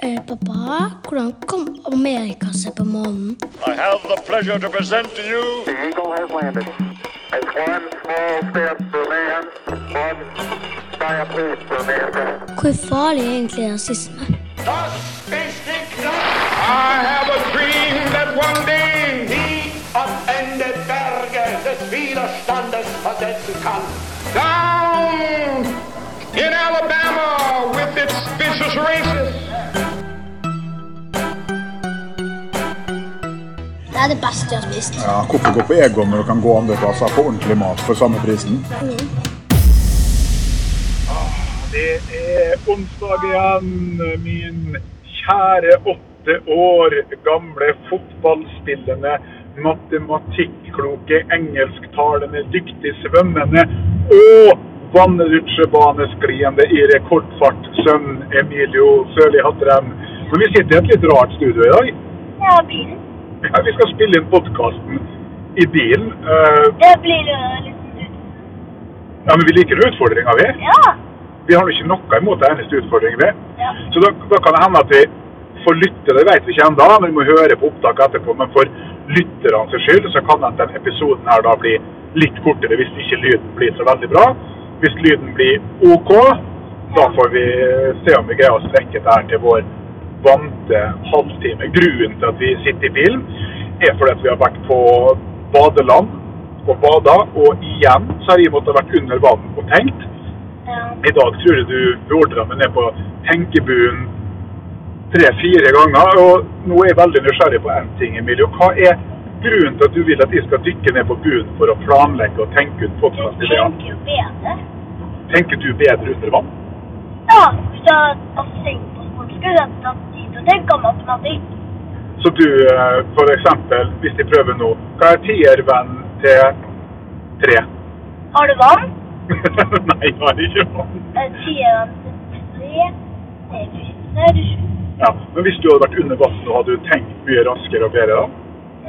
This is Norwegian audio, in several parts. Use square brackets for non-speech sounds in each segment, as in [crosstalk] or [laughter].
Eh, pappa, hvordan kom Amerika seg på månen? I have the pleasure to present to you The Eagle has landed. It's one small step for man, one giant leap for mankind. Hvor farlig er egentlig rasisme? Das ist die I have a dream that one day he am Ende Berge des Widerstandes versetzen kann. Down in Alabama with its vicious races. Det er det beste jeg har spist. Ja, hvorfor gå på Egon når du kan gå andre plasser på ordentlig mat for samme prisen? Det er onsdag igjen, min kjære åtte år gamle fotballspillende, matematikkloke, engelsktalende, dyktig svømmende og vannrutsjebaneskliende i rekordfart sønn Emilio Sørli Hattrem. Men vi sitter i et litt rart studio i dag. Ja, bilen. Ja, vi skal spille inn podkasten i bilen. Eh, Det blir jo ut. ja, men vi liker utfordringa, vi. Ja. Vi har jo ikke noe imot det eneste utfordring vi. Ja. Så da, da kan det hende at vi får lytte, det vet vi ikke ennå, men vi må høre på opptaket etterpå. Men for lytterne sin skyld så kan det at denne episoden her da bli litt kortere hvis ikke lyden blir så veldig bra. Hvis lyden blir OK, da får vi se om vi greier å strekke det her til vår vante halvtime. Grunnen til at vi sitter i bilen, er fordi at vi har vært på badeland og bada, og igjen så har jeg måttet ha vært under vann og tenkt. ja. I dag tror jeg du beordra meg ned på tenkebuen tre-fire ganger. Og nå er jeg veldig nysgjerrig på én ting, Emilie. Hva er grunnen til at du vil at jeg skal dykke ned på buen for å planlegge og tenke ut podkast? Jeg tenker jo bedre. Tenker du bedre under vann? Ja, hvis jeg tenkt på skulle du ha tatt tid tenke matematikk. Så du f.eks. for eksempel, hvis de prøver nå, hva er tiervenn til tre? Har du vann? [laughs] Nei, jeg har ikke vann. Tiervenn Tieren til tre. Det er er sju. Ja, men hvis du hadde vært under vann, så hadde du tenkt mye raskere og bedre da?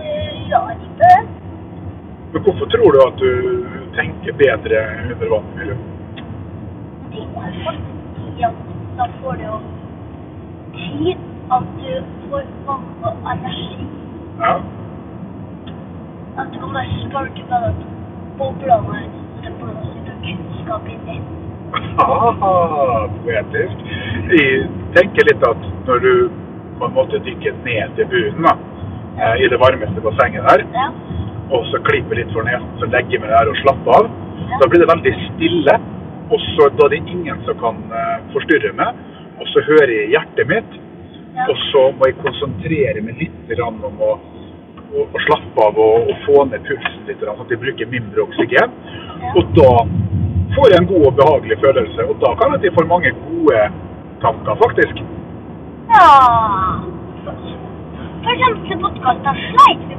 Eh, Ja, ikke. Men hvorfor tror du at du tenker bedre under vann? Emilio? Det er faktisk at da får du jo tid at du får vann og energi. Ja. At du kan bare sparke med at boblene det blåser og kunnskap inni. Ah, poetisk. Jeg tenker litt at når du på en måte dykker ned til bunnen da, eh, i det varmeste bassenget der, Ja. og så klipper litt for nesen, så legger jeg meg der og slapper av, da blir det veldig stille. Og så da er det ingen som kan eh, forstyrre meg, og så hører jeg hjertet mitt, Ja. Og så må jeg konsentrere meg litt om å, å, å slappe av og, og få ned pulsen litt, sånn at jeg bruker mindre oksygen. Og da får jeg en god og behagelig følelse, og da kan jeg få mange gode tanker, faktisk. Ja. Eksempel til podkasten sleit vi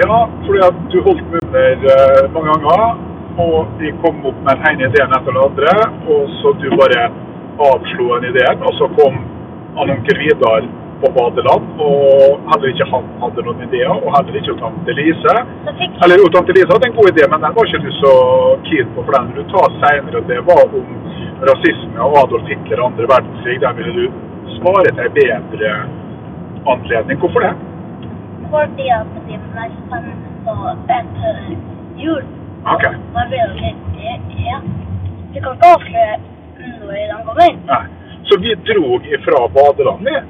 Ja, fordi at du holdt munner eh, mange ganger, og de kom opp med den ene ideen etter den andre, og så du bare avslo den ideen, og så kom onkel Vidar på badeland, og heller ikke han hadde noen ideer, og heller ikke tante Lise. Eller jo, tante Lise hadde en god idé, men den var ikke du så keen på, for den du tar senere, det var om rasisme og Adolf Hitler og andre verdenskrig. Der ville du spare til en bedre anledning. Hvorfor det? fordi at mer spennende på etter jul. Ok. Man vil jo det er Du kan ikke avsløre når den kommer inn. Nei. Så vi drog ifra badelandet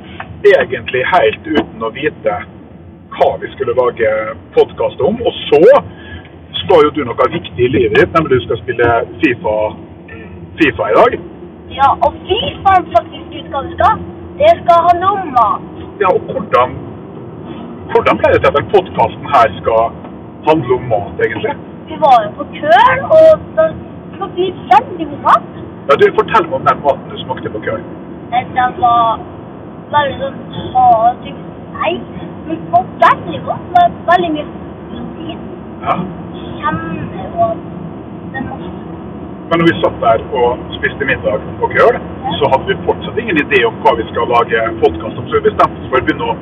egentlig helt uten å vite hva vi skulle lage podkast om. Og så skal jo du noe viktig i livet ditt, nemlig du skal spille Fifa, FIFA i dag. Ja, og FIFA er faktisk ut hva vi skal. Det skal om mat. Ja, og hvordan, hvordan ble det til at den podkasten her skal handle om mat, egentlig? Vi var jo på køl, og da skal vi veldig god mat. Ja, du, Fortell meg om den maten du smakte på køl. Eh, Den var veldig sånn hard, Nei, det var veldig godt. Det var veldig mye protein. Ja. Kjempegodt. Den var Men når vi satt der og spiste middag på køl, så hadde vi fortsatt ingen idé om hva vi skal lage podkast om. Så vi bestemte oss for å begynne å,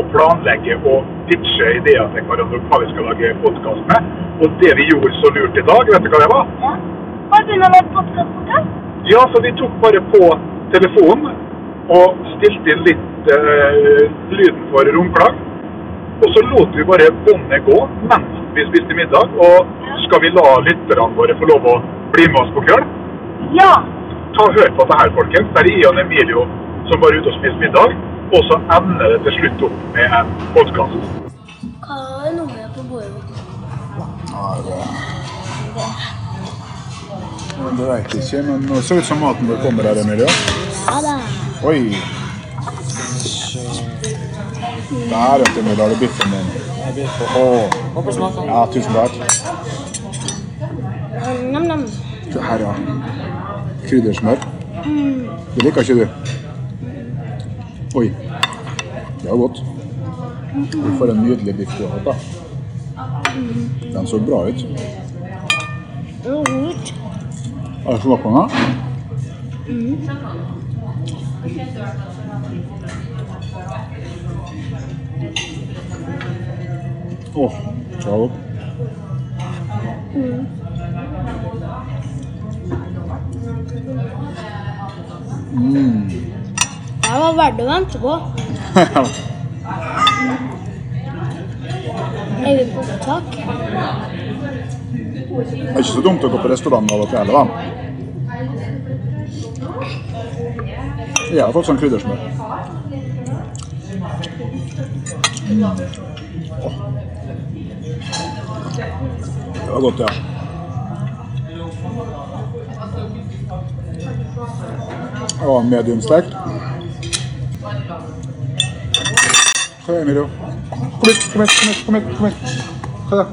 å planlegge og pitche ideer til hverandre om hva vi skal lage podkast med. Og det vi gjorde så lurt i dag, vet du hva det var? Ja. Har du noe podkast på køl? Ja, for vi tok bare på telefonen og stilte inn litt eh, lyden for romklang. Og så lot vi bare båndet gå mens vi spiste middag. Og skal vi la lytterne våre få lov å bli med oss på kveld? Ja. Ta og Hør på dette her, folkens. Der er Ian Emilio som var ute og spiste middag. Og så ender det til slutt opp med en podkast. Hva er nummeret på bordet vårt? Ja, det veit ikke, men det ser ut som maten vår kommer her, Emilie. Oi! Der, vet du, Emilie, har du biffen din. Åh. Ja, tusen takk. Nam-nam. Her, ja. Kryddersmør. Det liker ikke du. Oi. Det var godt. Får en nydelig biff du har hatt, da. Den så bra ut. Det var godt. Har det smakt på den? Åh, det var godt. Det var verdt å vente på. [laughs] Er vi på opptak? Det er ikke så dumt å gå på restaurant av og til heller, da. Jeg har fått sånn kryddersmør. Mm. Åh. Det var godt, ja. Det var mediumstekt. Hva er det, Emilio? Kom hit, kom hit, kom hit, kom hit. Kom hit. Hva er det?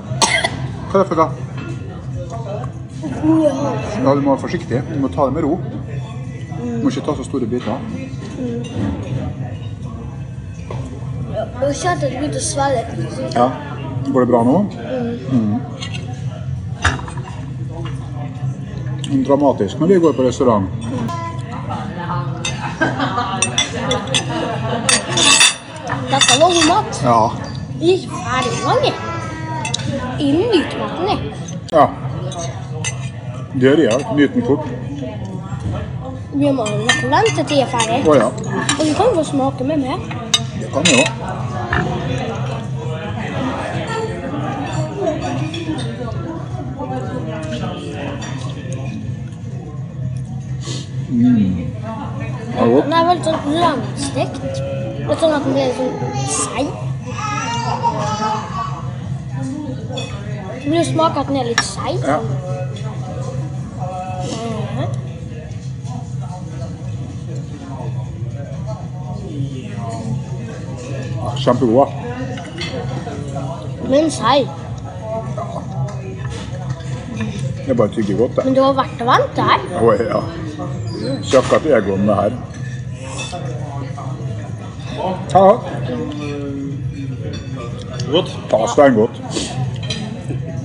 Hva Ja, du må være forsiktig. Du må ta det med ro. Du må ikke ta så store biter. Jeg kjente at det begynte å svelle. Ja. Går det bra nå? Mm. Dramatisk når vi går på restaurant. Dette var god mat. Ja. Vi er ferdig mange. jeg. Jeg nyter maten, jeg. Det gjør jeg. Nyt den fort. Vi må nok vente til de er ferdig. Å ja. Og du kan få smake med meg. Det kan vi òg. Mm. Det godt. Den er veldig sånn langstekt. Er sånn at den blir litt sånn seig. Vil du smake at den er litt seig. Ja. Ja, Kjempegod. da. Men seig. Det er bare å tygge godt, det. Men det var verdt å det her. Å ja. Ikke akkurat egoene her. Ja, Godt. Pasta er godt.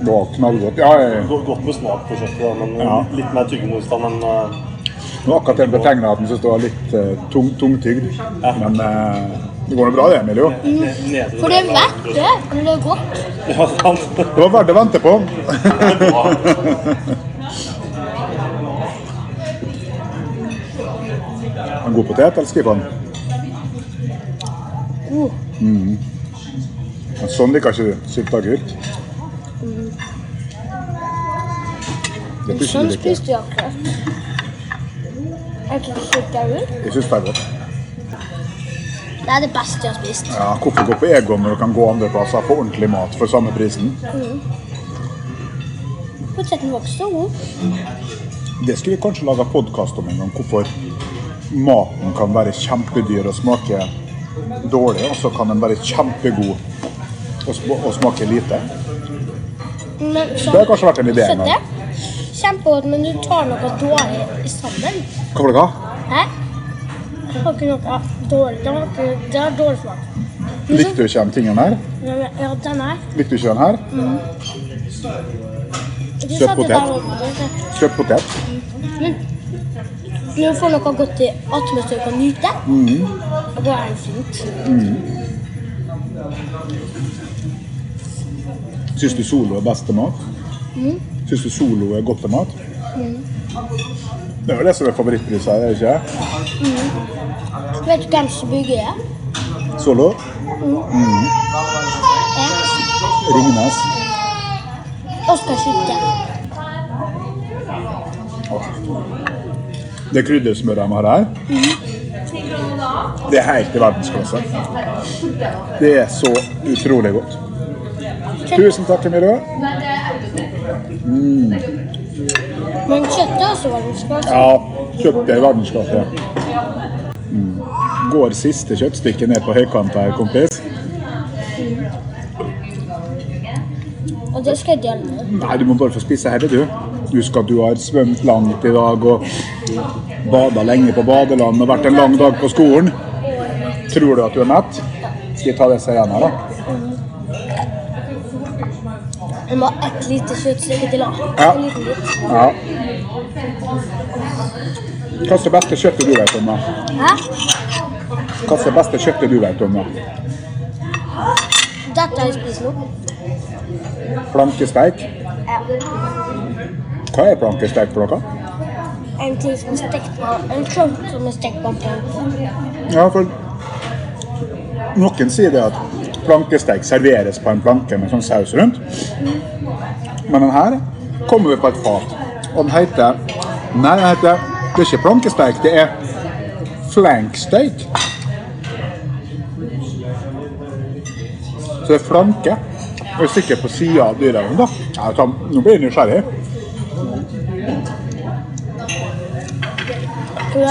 Det var knallgodt. Ja, jeg, Godt med smak på kjøttet, men Ja. litt mer tyggemotstand enn uh... det var akkurat den betegnelsen som var litt uh, tung, tungtygd. Men eh, det går nå bra det, Emilio. Mm. For det er verdt det. Men det er godt. Ja, sant. Det var verdt å vente på. [laughs] En god potet, eller skriver han? God. Men sånn liker ikke du. Det tror ikke Sånn du spiste jeg ikke det. Jeg syns det er godt. Det er det beste jeg har spist. Ja, hvorfor gå på Egon når du kan gå andre plasser og få ordentlig mat for samme prisen? Poteten var ikke så god. Det skulle vi kanskje laga podkast om en gang. Hvorfor maten kan være kjempedyr og smake dårlig, og så kan den være kjempegod og, sm og smake lite. Men så, Det har kanskje vært en idé en gang. Kjempegodt, men du tar noe dårlig sammen. Hva var det? Hæ? Det har ikke noe dårlig. Det har, ikke, det har dårlig smak. Likte du ikke den tingen her? Ja, den her. Likte du ikke den her? Mm. Søt potet. Kjøtt potet. Men når du får noe godt i du kan nyte, og da er det fint. Syns du Solo er best til mat? Syns du Solo er godt til mat? Det er jo det som er favorittpriset her, er det ikke? Vet du hvem som bygger det? Solo? Ja. Ringnes? Oskar Skytte. Det kryddersmøret de har her, det er helt i verdensklasse. Det er så utrolig godt. Tusen takk, Emilie. Men kjøttet også verdensklasse. Ja, kjøttet er verdensklasse. Ja. Mm. Går siste kjøttstykket ned på høykant her, kompis? Og det skal jeg dele. med. Nei, du må bare få spise hele, du. Husk at du har svømt langt i dag og bada lenge på badeland og vært en lang dag på skolen. Tror du at du er mett? Skal jeg ta det er igjen her, da? Jeg må ha ett lite kjøttstykke til. Ja. En liten bit. Ja. Hva er det beste kjøttet du vet om, da? Hæ? Hva er det beste kjøttet du vet om, da? Dette har jeg spist nå. Plankesteik? Ja. Hva er plankesteik for noe? En ting som er stekt på En klump som er stekt på en planke. Ja, for noen sier det at plankesteik serveres på en planke med sånn saus rundt. Men den her kommer jo på et fat. Og den heter Nei, den heter Det er ikke plankesteik, det er flanksteik. Så det er flanke. Og et stykke på sida av dyret. Da. Ja, ta- nå blir jeg nysgjerrig.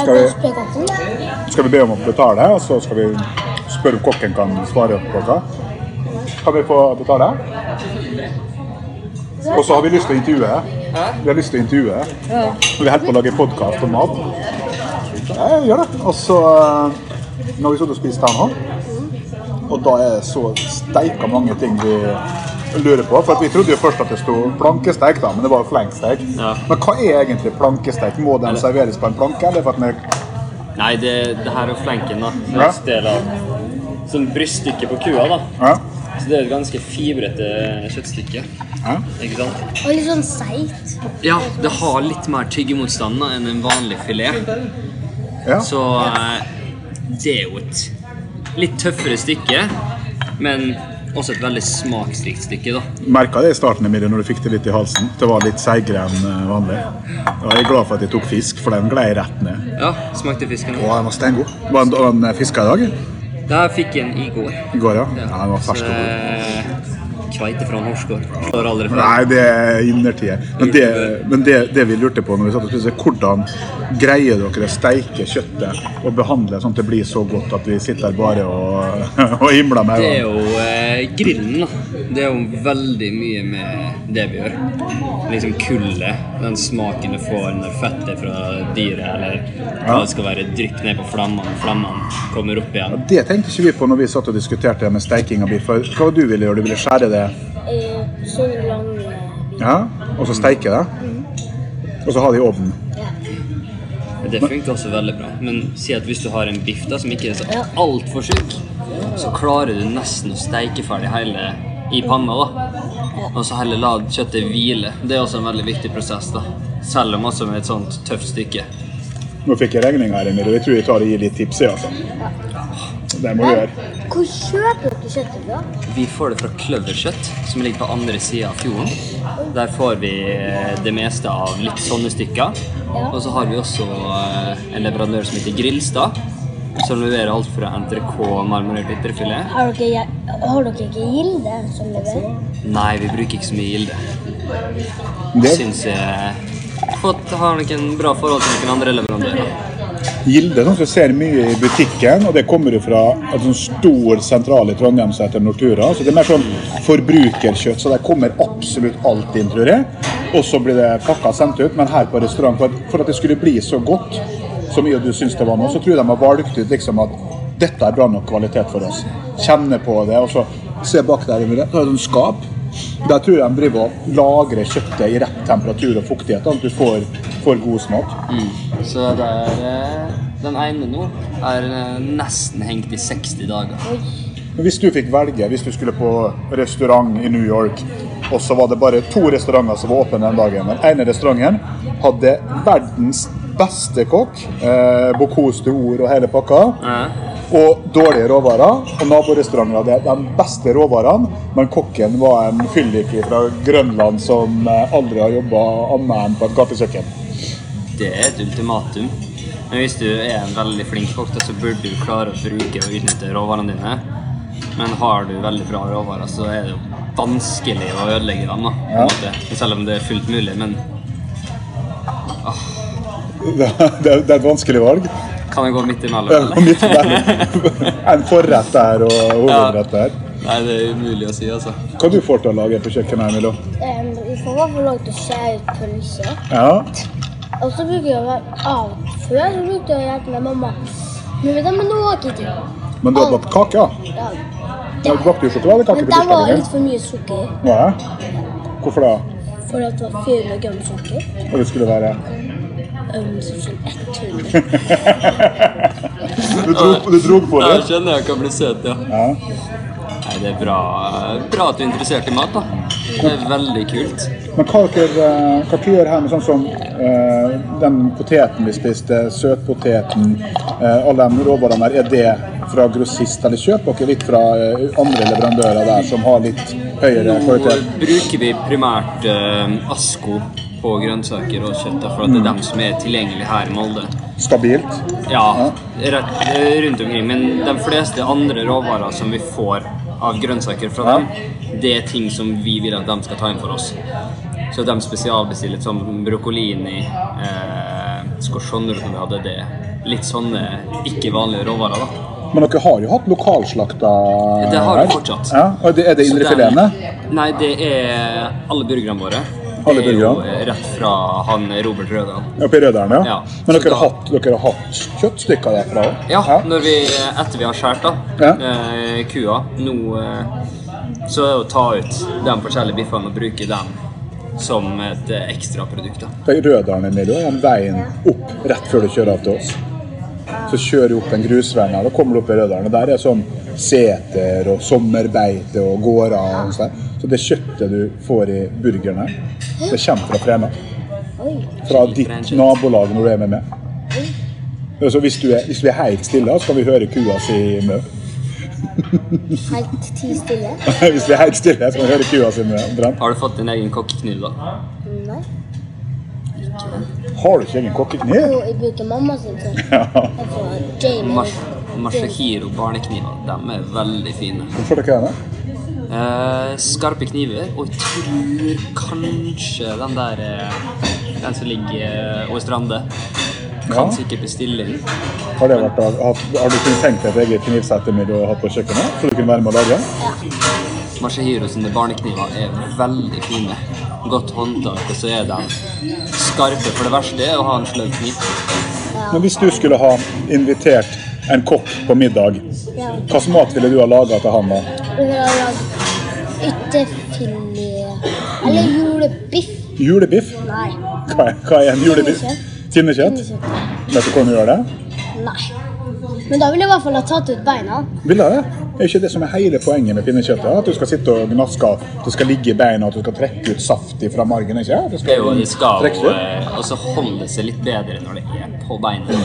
Skal vi-? Skal vi be om å betale, og så skal vi spørre om kokken kan svare på noe? Kan vi få betale? Og så har vi lyst til å intervjue. Vi har lyst til å intervjue. Vi holder på å lage podkast om mat. Ja, jeg gjør det. Og så eh, Nå har vi sittet og spist her nå, og da er det så steika mange ting vi lurer på. For vi trodde jo først at det sto plankesteik, da, men det var jo flanksteik. Ja. Men hva er egentlig plankesteik? Må den serveres på en planke, eller for at den er Nei, det, det her er jo flanken, da. Ja. del av sånn bryststykke på kua, da. ja. Så det er et ganske fibrete kjøttstykke. Ja. Ikke sant? Og litt sånn seigt. Ja, det har litt mer tyggemotstand da, enn en vanlig filet. Ja. Så eh, det er jo et litt tøffere stykke, men også et veldig smaksrikt stykke, da. Merka det i starten Emilie, når du fikk det litt i halsen. Det var litt seigere enn eh, vanlig. Og jeg er glad for at jeg tok fisk, for den glei rett ned. Ja, smakte fisken. Og den var steingod. Var den- en, den fiska i dag? Det fikk jeg en i går. I går, ja? Ja, den var fersk og god. Kveite fra fra. Nei, det er innertier. Men, det, men det, det vi lurte på når vi satt og spiste, hvordan greier dere å steike kjøttet og behandle sånn at det blir så godt at vi sitter bare og, [laughs] og himler med Det er jo eh, grillen, da. Det er jo veldig mye med det vi gjør. Liksom kullet, den smaken du får når fettet fra dyret eller hva det skal være, drypp ned på flammene, flammene kommer opp igjen. Det tenkte ikke vi på når vi satt og diskuterte det med steiking av biff. Hva var du ville gjøre? Du ville skjære det Eh, sånne lang biter. ja, og så steike det? Og så ha det i ovnen? Det funker også veldig bra. Men si at hvis du har en biff da, som ikke er så altfor tjukk, så klarer du nesten å steike ferdig hele i panna. da. Og så heller la kjøttet hvile. Det er også en veldig viktig prosess. da. Selv om også med et sånt tøft stykke. Nå fikk jeg regninga her, Emil, og jeg tror jeg tar og gir litt tips. Altså. Det må du gjøre. Hvor kjøper dere kjøttet fra? Vi får det fra Kløverkjøtt, som ligger på andre sida av fjorden. Der får vi eh, det meste av litt sånne stykker. Og så har vi også eh, en leverandør som heter Grilstad, som leverer alt fra NTRK marmorert ytrefilet. Har dere, har dere ikke Gilde som leverer? Nei, vi bruker ikke så mye Gilde. Det, Syns jeg fått, har nok en bra forhold til noen andre leverandører. Gilde som ser mye i butikken, og det kommer jo fra en sånn stor sentral i Trondheim som heter Nortura. Så det er mer sånn forbrukerkjøtt, så der kommer absolutt alt inn, tror jeg. Og så blir det pakka sendt ut, men her på restaurant, for at, det skulle bli så godt jeg og du syns det var nå, så tror jeg de har valgt ut liksom at dette er bra nok kvalitet for oss. Kjenne på det, og så se bak der. Så er et skap. Der tror jeg de driver og lagrer kjøttet i rett temperatur og fuktighet, at du får, får god smak. Så det er eh, Den ene nå er eh, nesten hengt i 60 dager. Men Hvis du fikk velge, hvis du skulle på restaurant i New York, Og så var det bare to restauranter som var åpne den dagen. Den ene restauranten hadde verdens beste kokk. Eh, Bocuse d'Or og hele pakka. Og dårlige råvarer. Og naborestauranten hadde de beste råvarene, men kokken var en fyllik fra Grønland som eh, aldri har jobba annet enn på et gatekjøkken. Det er et ultimatum. Men hvis du er en veldig flink kokk, så burde du klare å bruke og utnytte råvarene dine. Men har du veldig bra råvarer, så er det jo vanskelig å ødelegge dem. da, på en Ja. måte. Selv om det er fullt mulig. Men [laughs] Det, det, det er et vanskelig valg. kan jeg gå midt imellom? Er eller? midt [laughs] en forrett der og hovedrett der. Nei, det er umulig å si, altså. Hva du får til å lage på kjøkkenet, Emilio? Um, vi får i hvert fall lov til å skjære ut pølser. Ja. Og så bruker jeg av. Før så brukte jeg å hjelpe med mamma. Men vet du, men nå har jeg ikke tid. Men du har bakt kake, ja? Ja. Ja, Du bakte jo sjokoladekake Men der det var litt for mye sukker. Ja. Hvorfor det? For at det var 400 gram sukker. Og det skulle være Um, sånn 100. [laughs] Du dro, du dro på Jeg Ja, skjønner jeg kan bli søt, ja. Ja. Nei, det er bra, bra at du er interessert i mat, da. Det er veldig kult. Men hva dere, eh, hva dere gjør her med sånn som eh, den poteten vi spiste, søtpoteten, eh, alle de råvarene der, er det fra grossist, eller kjøper dere litt fra eh, andre leverandører der som har litt høyere Nå bruker vi primært Asko på grønnsaker og kjøtt, for at det er dem som er tilgjengelige her i Molde. Stabilt? Ja, rett, rundt omkring. Men de fleste andre råvarer som vi får av grønnsaker fra dem, det er ting som vi vil at de skal ta inn for oss. Så de spesialbestiller som broccolini, eh, scorsonero som vi hadde, det. Litt sånne ikke vanlige råvarer, da. Men dere har jo hatt lokalslakta Det har vi fortsatt. Ja, og er det indrefilene? Nei, det er alle burgerne våre. Alle det er jo burgerne? eh, rett fra han Robert Rødal. Oppe i Rødalen, ja. Ja. Men Så dere da- har, hatt, dere har hatt kjøttstykker derfra òg? Ja, når vi, etter vi har skåret da, Ja. eh, kua, nå eh, så er det å ta ut de forskjellige biffene og bruke dem som et eh, ekstraprodukt. da. Rødalen er den veien opp rett før du kjører av til oss. Så kjører du opp en grusveien her, og kommer du opp i Rødalen. og Der er sånn seter og sommerbeite og gårder og sånn. Så det kjøttet du får i burgeren her, det kommer fra Fræna. Fra ditt nabolag når du er med meg. Så hvis du er, hvis du er helt stille, så kan vi høre kua si mø. Helt ti stille. [laughs] Hvis vi er helt stille, så kan vi høre kua si mø. omtrent. Har du fått din egen kokkekniv, da? Nei. Har du ikke egen kokkekniv? Jo, jeg bruker mamma sin får Jamie. Mas Masahiro barnekniver, de er veldig fine. Hvorfor dere det? Eh, skarpe kniver, og jeg tror kanskje den der eh, Den som ligger eh, over Strande. Kan Ja. sikkert bestille den. Har, det vært, har, har du kunnet tenkt deg et eget knivsett du har hatt på kjøkkenet? Så du kunne være med å lage? Masahiro sine barnekniver er veldig fine. Godt håndtak, og så er de skarpe. For det verste er å ha en sløv kniv. Men hvis du skulle ha invitert en kokk på middag, Ja. hva slags mat ville du ha laga til han da? Ytterfilet. Eller julebiff. Julebiff? Nei. Hva hva er en julebiff? Pinnekjøtt? Vet du hvordan du gjør det? Nei. Men da vil jeg i hvert fall ha tatt ut beina. Vil du det? Er ikke det som er hele poenget med pinnekjøttet? At du skal sitte og gnaske, at det skal ligge i beina, at du skal trekke ut saft fra margen? ikke? At Det er jo, de skal jo eh, også holde seg litt bedre når det er på beina.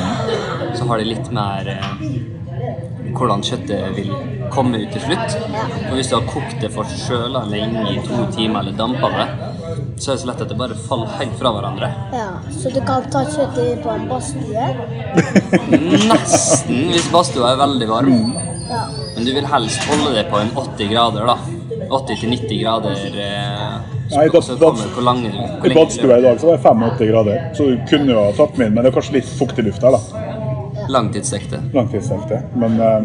Så har de litt mer eh, hvordan kjøttet vil komme ut til slutt. Og hvis du har kokt det for sjøla lenge i to timer eller dampa det, så er det så lett at det bare faller helt fra hverandre. Ja, Så du kan ta kjøttet på en badstue. [laughs] Nesten, hvis badstua er veldig varm. Ja. Men du vil helst holde det på en 80 grader, da. 80-90 grader. Eh, Nei, da- da- kommer hvor lange hvor I badstua i dag så var det 85 grader, så du kunne jo ha tatt med inn, men det er kanskje litt fuktig luft her, da. Langtidssekte. Langtidssekte. Men, eh,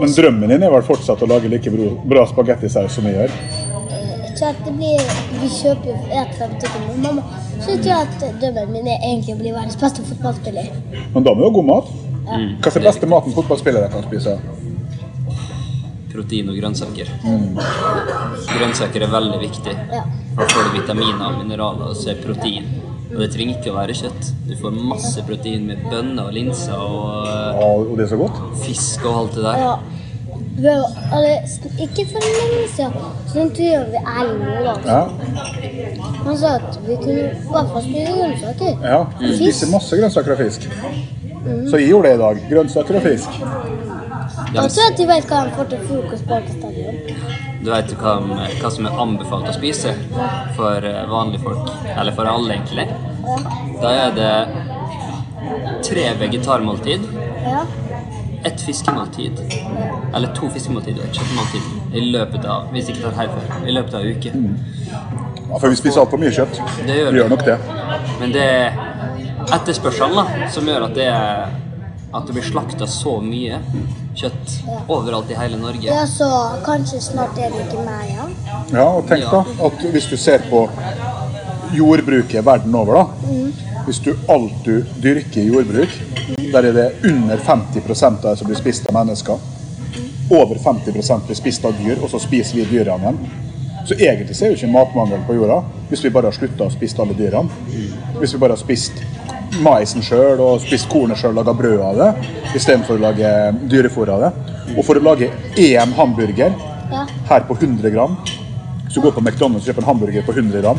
men drømmen din er vel fortsatt å lage like bra, bra spagettisaus som vi gjør? Så at det blir Vi kjøper jo et butikken. Men mamma syns jo at drømmen min er egentlig å bli verdens beste fotballspiller. Men da må du ha god mat. Ja. Hva er den beste maten fotballspillere kan spise? Protein og grønnsaker. Grønnsaker er veldig viktig. Ja. For får du vitaminer og mineraler, og så er protein. Og det trenger ikke å være kjøtt. Du får masse protein med bønner og linser og og det er så godt. eh, fisk og alt det der. ja. Bør, altså, ikke for lenge siden, så intervjuet vi Erlend Nordal. Ja. Han sa at vi kunne i hvert fall spise grønnsaker. ja. vi spiser masse grønnsaker og fisk. Så jeg gjorde det i dag. Grønnsaker og fisk. Ja, Jeg tror at de vet hva de får til frokost på Arkestadion. Du vet jo hva, hva som er anbefalt å spise for eh, vanlige folk, eller for alle egentlig. Da er det tre vegetarmåltid, Ja. ett fiskemåltid, eller to fiskemåltid og et kjøttmåltid i løpet av hvis ikke tar helt feil, i løpet av en uke. Ja, for vi spiser altfor mye kjøtt. Det gjør Vi gjør nok det. Men det er etterspørselen da, som gjør at det, er, at det blir slakta så mye kjøtt overalt i hele Norge. ja, så kanskje snart er det ikke mer igjen. Ja, og tenk da at hvis du ser på jordbruket verden over, da. Hvis du alt du dyrker i jordbruk, der er det under 50 av det som blir spist av mennesker. Over 50 blir spist av dyr, og så spiser vi dyrene igjen. Så egentlig så er jo ikke matmangel på jorda hvis vi bare har slutta å spise alle dyrene. Hvis vi bare har spist maisen sjøl og spist kornet sjøl og laga brød av det istedenfor å lage dyrefôr av det. Og for å lage én hamburger Ja. her på 100 gram Hvis du går på McDonald's og kjøper en hamburger på 100 gram,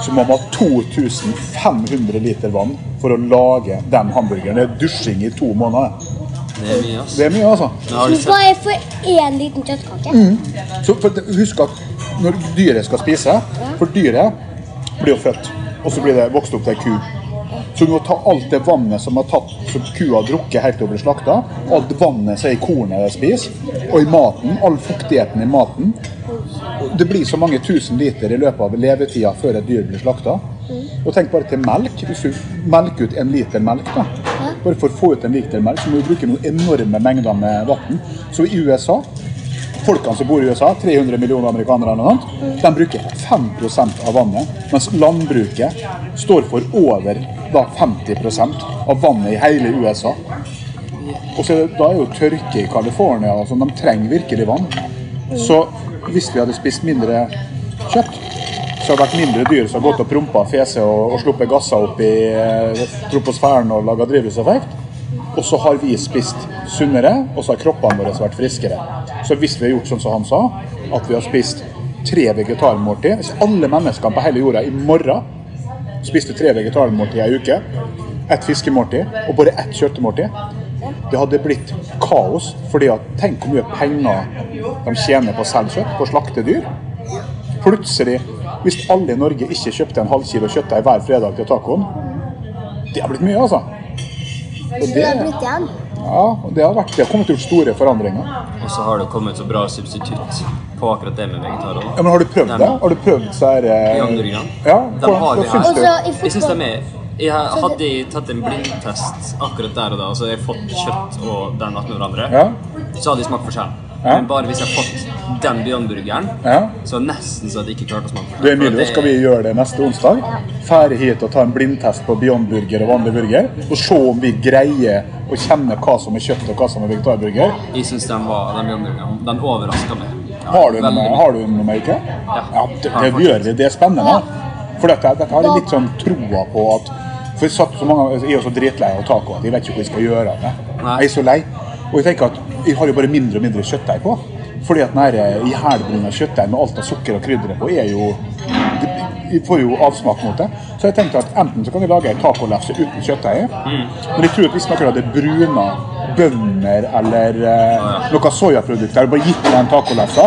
så må man ha 2500 liter vann for å lage den hamburgeren. Det er dusjing i to måneder. Det er mye, ass. Det er mye, altså. Så bare for én liten kjøttkake. Så for, husk at når dyret skal spise For dyret blir jo født, og så blir det vokst opp til ei ku. Så du må ta alt det vannet som har tatt, som kua har drukket helt til hun blir slakta, alt vannet som er i kornet de spiser, og i maten, all fuktigheten i maten Det blir så mange tusen liter i løpet av levetida før et dyr blir slakta. Og tenk bare til melk. Hvis du melker ut en liter melk, da, bare for å få ut en liter melk, så må du bruke noen enorme mengder med vann. Så i USA Folkene som bor i USA, 300 millioner amerikanere, eller noe annet, de bruker 5% av vannet, mens landbruket står for over da, 50% av vannet i hele USA. Og så Da er jo tørke i California, altså, de trenger virkelig vann. Så hvis vi hadde spist mindre kjøtt, så hadde det vært mindre dyr som har gått og prompa, fese og, og sluppet gasser opp i eh, troposfæren og laga drivhuseffekt. Og så har vi spist sunnere, og så har kroppene våre vært friskere. Så hvis vi har gjort sånn som han sa, at vi har spist tre vegetarmåltid Hvis alle menneskene på hele jorda i morgen spiste tre vegetarmåltid i ei uke, ett fiskemåltid og bare ett kjøttmåltid, det hadde blitt kaos. fordi at tenk hvor mye penger de tjener på å selge kjøtt, på å slakte dyr. Plutselig, hvis alle i Norge ikke kjøpte en halv kilo kjøttdeig hver fredag til tacoen, det har blitt mye, altså. Det, det igjen. Ja, og det har, vært, det har kommet til gjort store forandringer. Og så har det kommet så bra substitutt på akkurat det med vegetarer. Ja, men Har du prøvd det? Har du prøvd så her eh, Hamburgerne. Ja, De hva, har hva vi syns du? Jeg syns de er jeg hadde jeg tatt en blindtest akkurat der og da, altså jeg fått kjøtt og den attmed hverandre, Ja. så hadde jeg smakt forskjell. Ja. Men bare hvis jeg har fått den Beyond-burgeren, Ja. så nesten så jeg ikke klart å smake. Du For Emilio, det- skal vi gjøre det neste onsdag? Fære hit og ta en blindtest på Beyond Burger og vanlig burger. Og se om vi greier å kjenne hva som er kjøtt og hva som er vegetarburger. Jeg syns den var den Beyond-burgeren. Den overraska meg. Ja, Har du noe, mye. har du noe med ikke? Ja, det, det gjør vi. Det er spennende. For dette, dette har jeg litt sånn troa på at For jeg satt så mange Jeg er jo så dritlei av taco at jeg vet ikke hva jeg skal gjøre av det. Jeg er så lei. Og jeg tenker at jeg har jo bare mindre og mindre kjøttdeig på. Fordi at den ihælbrune ihjelbrunna kjøttdeigen med alt av sukker og krydder på er jo det- Vi får jo avsmak mot det. Så jeg tenkte at enten så kan vi lage en tacolefse uten kjøttdeig, men jeg tror at hvis noen hadde bruna bønner eller eh, noe soyaprodukter og bare gitt meg en tacolefse,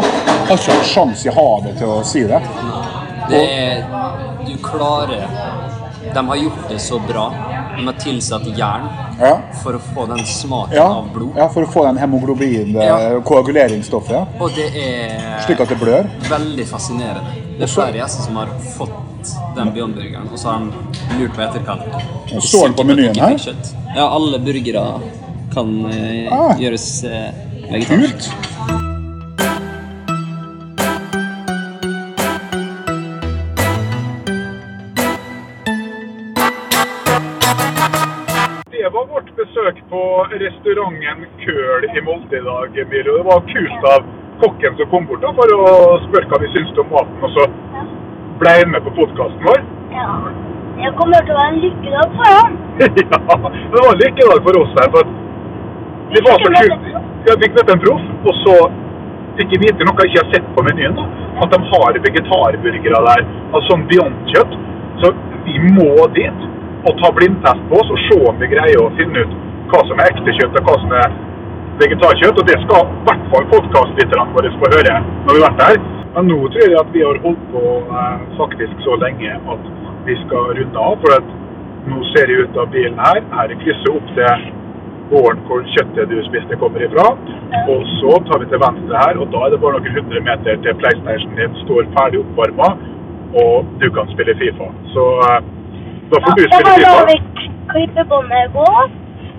har ikke hatt sjanse i havet til å si det. Det er Du klarer De har gjort det så bra. De har tilsatt jern Ja. for å få den smaken Ja, av blod. ja for å få den hemoglobin, eh, koaguleringsstoffet, Og det er slik at det blør. veldig fascinerende. Det er flere gjester som har fått den Beyond-burgeren, og så har de lurt på etterkant. Står den på menyen her? Ja, alle burgere kan eh, Ah. gjøres eh, vegetarisk. Kult! På restauranten Køl i Molde i dag, Emilio. Det var kult av kokken som kom bort da, for å spørre hva vi syntes om maten, og så ble han med på podkasten vår. Ja. Det kommer til å være en lykkedag for ham. [laughs] ja, det var en lykkedag for oss her. for vi var så kult. Ja, fikk møte en proff, og så fikk jeg vite noe jeg ikke har sett på menyen. da, At de har vegetarburgere der, altså sånn Beyond-kjøtt. Så vi må dit og ta blindtest på oss og se om vi greier å finne ut hva som er ekte kjøtt og hva som er vegetarkjøtt. Og det skal i hvert fall podkastlytterne våre få høre når vi har vært der. Men nå tror jeg at vi har holdt på eh, faktisk så lenge at vi skal runde av. For at nå ser jeg ut av bilen her. Her er krysset opp til gården hvor kjøttet du spiste kommer ifra. Og så tar vi til venstre her, og da er det bare noen hundre meter til PlayStation din står ferdig oppvarma, og du kan spille Fifa. Så eh, da får du Jeg spille Fifa. la Fifa. vi klippebåndet gå.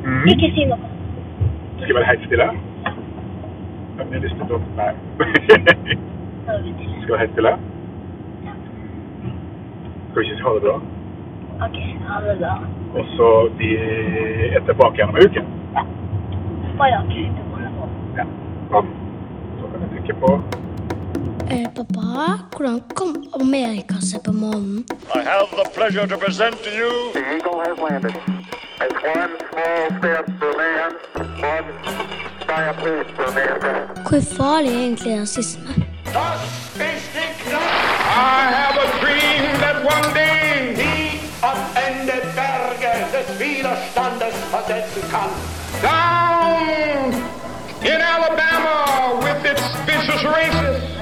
Mhm. Ikke si noe. Skal jeg være helt stille? Hvem har lyst til å Nei. [laughs] Skal være helt stille? Skal vi ikke ha det bra? Ok, ha det bra. Og så vi er tilbake igjen om en uke. Bare ha klippebåndet på. Ja. Sånn. Så kan vi trykke på Eh, pappa, hvordan kom Amerika seg på månen? I have the pleasure to present to you The Eagle has landed. It's one small step for man, one giant leap for mankind. Hvor farlig er egentlig rasisme? I have a dream that one day he at Berge des Widerstandes versetzen kann. Down in Alabama with its vicious racists